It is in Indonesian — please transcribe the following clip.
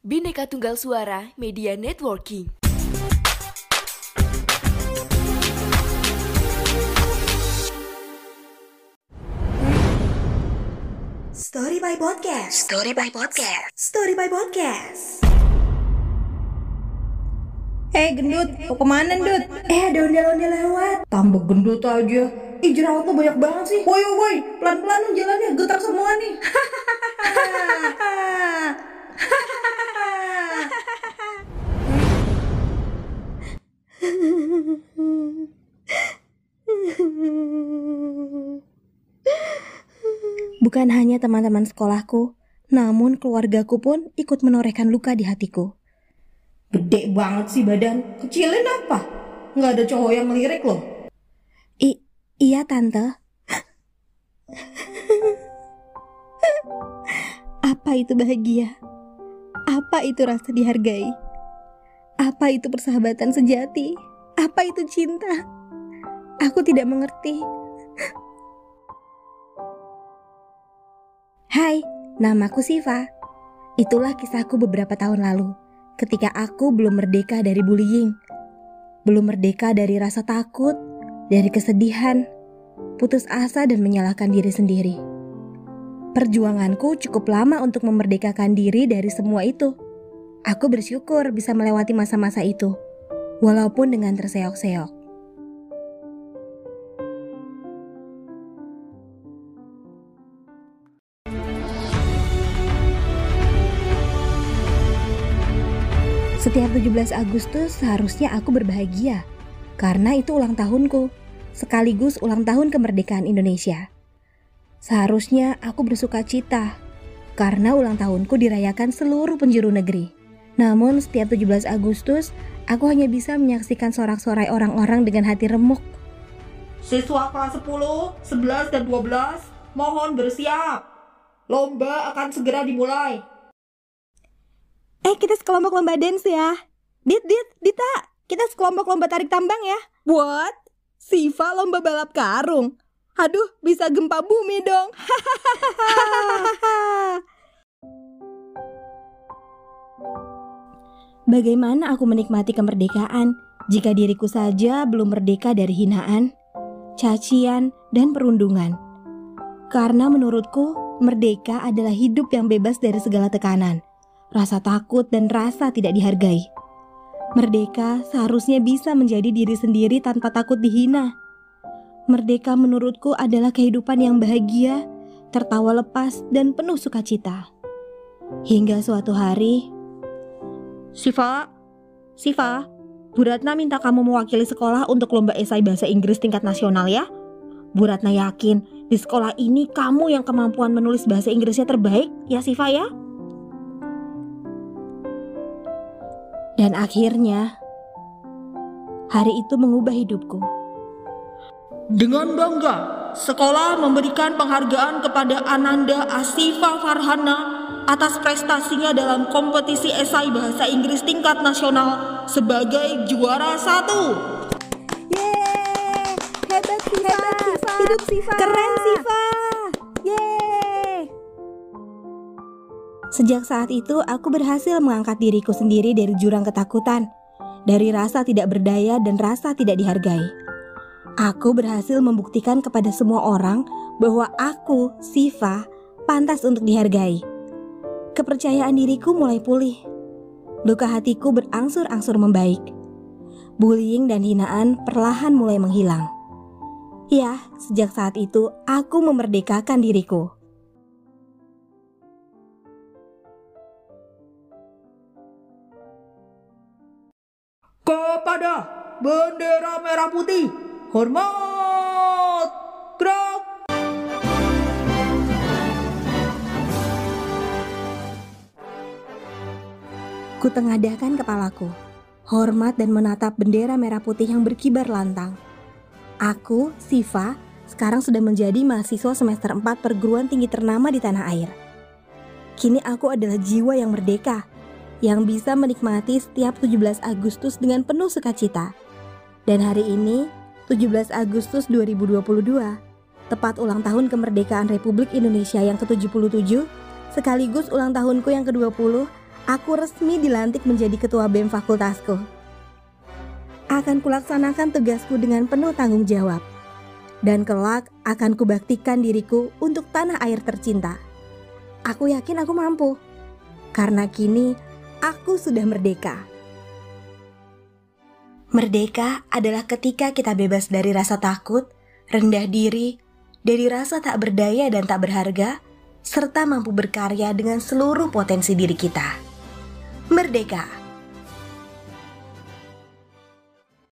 Bineka Tunggal Suara Media Networking. Story by Podcast. Story by Podcast. Story by Podcast. Eh gendut, mau ke mana gendut? Eh, ada ondel-ondel lewat. Tambah gendut aja. Ih jerawat lo banyak banget sih. Woi woi, pelan-pelan dong jalannya, getar semua nih. Bukan hanya teman-teman sekolahku, namun keluargaku pun ikut menorehkan luka di hatiku. Gede banget sih badan. Kecilin apa? Nggak ada cowok yang ngelirik loh. I iya tante. Apa itu bahagia? Apa itu rasa dihargai? Apa itu persahabatan sejati? Apa itu cinta? Aku tidak mengerti. Hai, namaku Siva. Itulah kisahku beberapa tahun lalu, ketika aku belum merdeka dari bullying. Belum merdeka dari rasa takut, dari kesedihan, putus asa dan menyalahkan diri sendiri. Perjuanganku cukup lama untuk memerdekakan diri dari semua itu. Aku bersyukur bisa melewati masa-masa itu, walaupun dengan terseok-seok. Setiap 17 Agustus seharusnya aku berbahagia, karena itu ulang tahunku, sekaligus ulang tahun kemerdekaan Indonesia. Seharusnya aku bersuka cita, karena ulang tahunku dirayakan seluruh penjuru negeri. Namun setiap 17 Agustus, aku hanya bisa menyaksikan sorak-sorai orang-orang dengan hati remuk. Siswa kelas 10, 11, dan 12, mohon bersiap. Lomba akan segera dimulai. Eh kita sekelompok lomba dance ya. Dit, Dit, Dita Kita sekelompok lomba tarik tambang ya. What? Siva lomba balap karung? Aduh bisa gempa bumi dong. Bagaimana aku menikmati kemerdekaan Jika diriku saja belum merdeka dari hinaan Cacian dan perundungan? Karena menurutku Merdeka adalah hidup yang bebas dari segala tekanan rasa takut, dan rasa tidak dihargai. Merdeka seharusnya bisa menjadi diri sendiri tanpa takut dihina. Merdeka menurutku adalah kehidupan yang bahagia, tertawa lepas, dan penuh sukacita. Hingga suatu hari, Siva, Siva, Bu Ratna minta kamu mewakili sekolah untuk lomba esai bahasa Inggris tingkat nasional ya. Bu Ratna yakin di sekolah ini kamu yang kemampuan menulis bahasa Inggrisnya terbaik ya Siva ya. Dan akhirnya, hari itu mengubah hidupku. Dengan bangga, sekolah memberikan penghargaan kepada Ananda Asifa Farhana atas prestasinya dalam kompetisi esai bahasa Inggris tingkat nasional sebagai juara satu. Yeay, hebat Siva, hebat Siva. hidup Siva, keren Siva, Sejak saat itu, aku berhasil mengangkat diriku sendiri dari jurang ketakutan, dari rasa tidak berdaya dan rasa tidak dihargai. Aku berhasil membuktikan kepada semua orang bahwa aku, Siva, pantas untuk dihargai. Kepercayaan diriku mulai pulih. Luka hatiku berangsur-angsur membaik. Bullying dan hinaan perlahan mulai menghilang. Ya, sejak saat itu aku memerdekakan diriku. Kepada bendera merah putih, hormat, gerak. Kutengadahkan kepalaku, hormat dan menatap bendera merah putih yang berkibar lantang. Aku, Siva, sekarang sudah menjadi mahasiswa semester 4 perguruan tinggi ternama di tanah air. Kini aku adalah jiwa yang merdeka, yang bisa menikmati setiap 17 Agustus dengan penuh sukacita. Dan hari ini, 17 Agustus 2022, tepat ulang tahun kemerdekaan Republik Indonesia yang ke-77, sekaligus ulang tahunku yang ke-20, aku resmi dilantik menjadi ketua BEM fakultasku. Akan kulaksanakan tugasku dengan penuh tanggung jawab. Dan kelak akan kubaktikan diriku untuk tanah air tercinta. Aku yakin aku mampu. Karena kini aku sudah merdeka. Merdeka adalah ketika kita bebas dari rasa takut, rendah diri, dari rasa tak berdaya dan tak berharga, serta mampu berkarya dengan seluruh potensi diri kita. Merdeka!